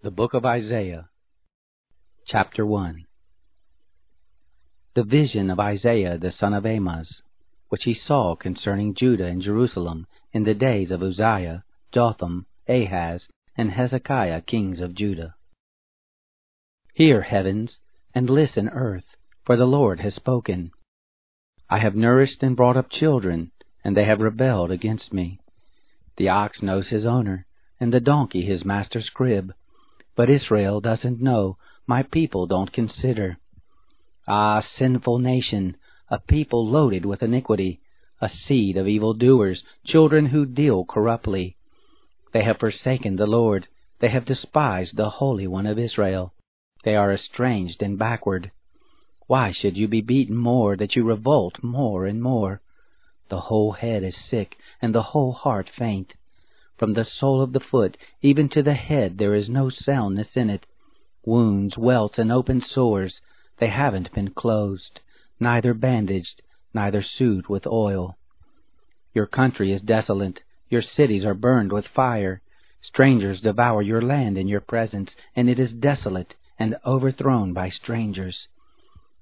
The Book of Isaiah, Chapter 1 The vision of Isaiah the son of Amoz, which he saw concerning Judah and Jerusalem in the days of Uzziah, Jotham, Ahaz, and Hezekiah kings of Judah. Hear, heavens, and listen, earth, for the Lord has spoken. I have nourished and brought up children, and they have rebelled against me. The ox knows his owner, and the donkey his master's crib but Israel doesn't know. My people don't consider. Ah, sinful nation, a people loaded with iniquity, a seed of evil doers, children who deal corruptly. They have forsaken the Lord. They have despised the Holy One of Israel. They are estranged and backward. Why should you be beaten more, that you revolt more and more? The whole head is sick, and the whole heart faint. From the sole of the foot even to the head there is no soundness in it. Wounds, welts, and open sores, they haven't been closed, neither bandaged, neither soothed with oil. Your country is desolate, your cities are burned with fire. Strangers devour your land in your presence, and it is desolate and overthrown by strangers.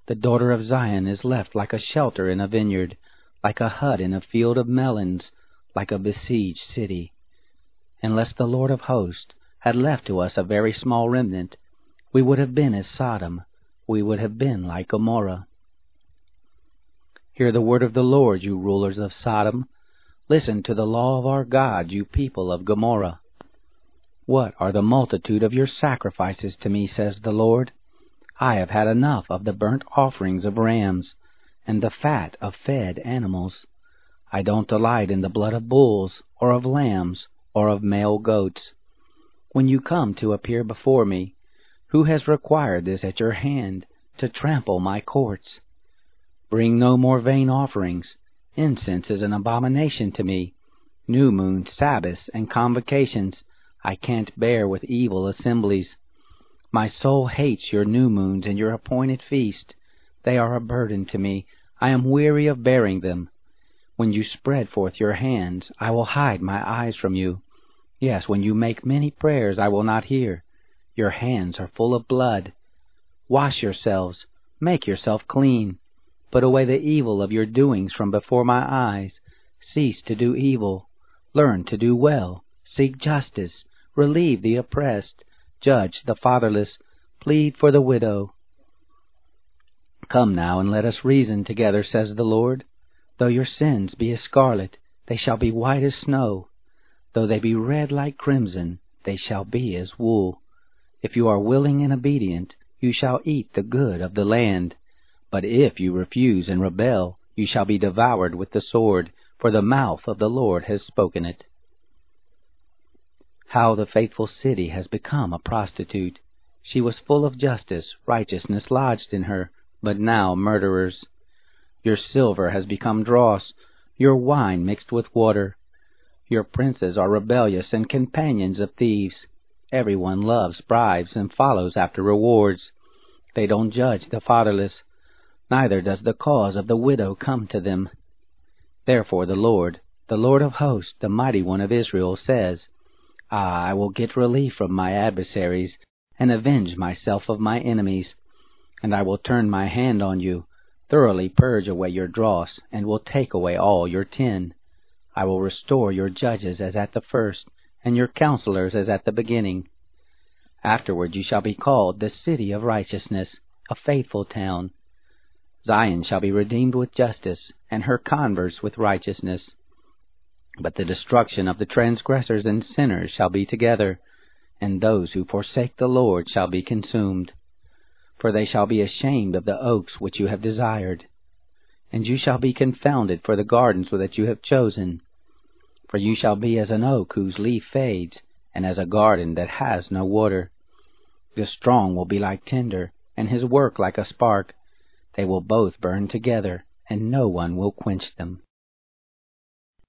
The daughter of Zion is left like a shelter in a vineyard, like a hut in a field of melons, like a besieged city unless the Lord of hosts had left to us a very small remnant, we would have been as Sodom, we would have been like Gomorrah. Hear the word of the Lord, you rulers of Sodom. Listen to the law of our God, you people of Gomorrah. What are the multitude of your sacrifices to me, says the Lord? I have had enough of the burnt offerings of rams, and the fat of fed animals. I don't delight in the blood of bulls, or of lambs, or of male goats. When you come to appear before me, who has required this at your hand, to trample my courts? Bring no more vain offerings. Incense is an abomination to me. New moons, Sabbaths, and convocations I can't bear with evil assemblies. My soul hates your new moons and your appointed feast. They are a burden to me. I am weary of bearing them. When you spread forth your hands, I will hide my eyes from you. Yes, when you make many prayers, I will not hear. Your hands are full of blood. Wash yourselves, make yourself clean. Put away the evil of your doings from before my eyes. Cease to do evil. Learn to do well. Seek justice. Relieve the oppressed. Judge the fatherless. Plead for the widow. Come now and let us reason together, says the Lord. Though your sins be as scarlet, they shall be white as snow. Though they be red like crimson, they shall be as wool. If you are willing and obedient, you shall eat the good of the land. But if you refuse and rebel, you shall be devoured with the sword, for the mouth of the Lord has spoken it. How the faithful city has become a prostitute. She was full of justice, righteousness lodged in her, but now murderers. Your silver has become dross, your wine mixed with water. Your princes are rebellious and companions of thieves. Everyone loves bribes and follows after rewards. They don't judge the fatherless, neither does the cause of the widow come to them. Therefore the Lord, the Lord of hosts, the mighty one of Israel, says, Ah, I will get relief from my adversaries, and avenge myself of my enemies. And I will turn my hand on you, thoroughly purge away your dross, and will take away all your tin. I will restore your judges as at the first, and your counselors as at the beginning. Afterward you shall be called the city of righteousness, a faithful town. Zion shall be redeemed with justice, and her converts with righteousness. But the destruction of the transgressors and sinners shall be together, and those who forsake the Lord shall be consumed. For they shall be ashamed of the oaks which you have desired, and you shall be confounded for the gardens that you have chosen. For you shall be as an oak whose leaf fades, and as a garden that has no water. The strong will be like tinder, and his work like a spark. They will both burn together, and no one will quench them.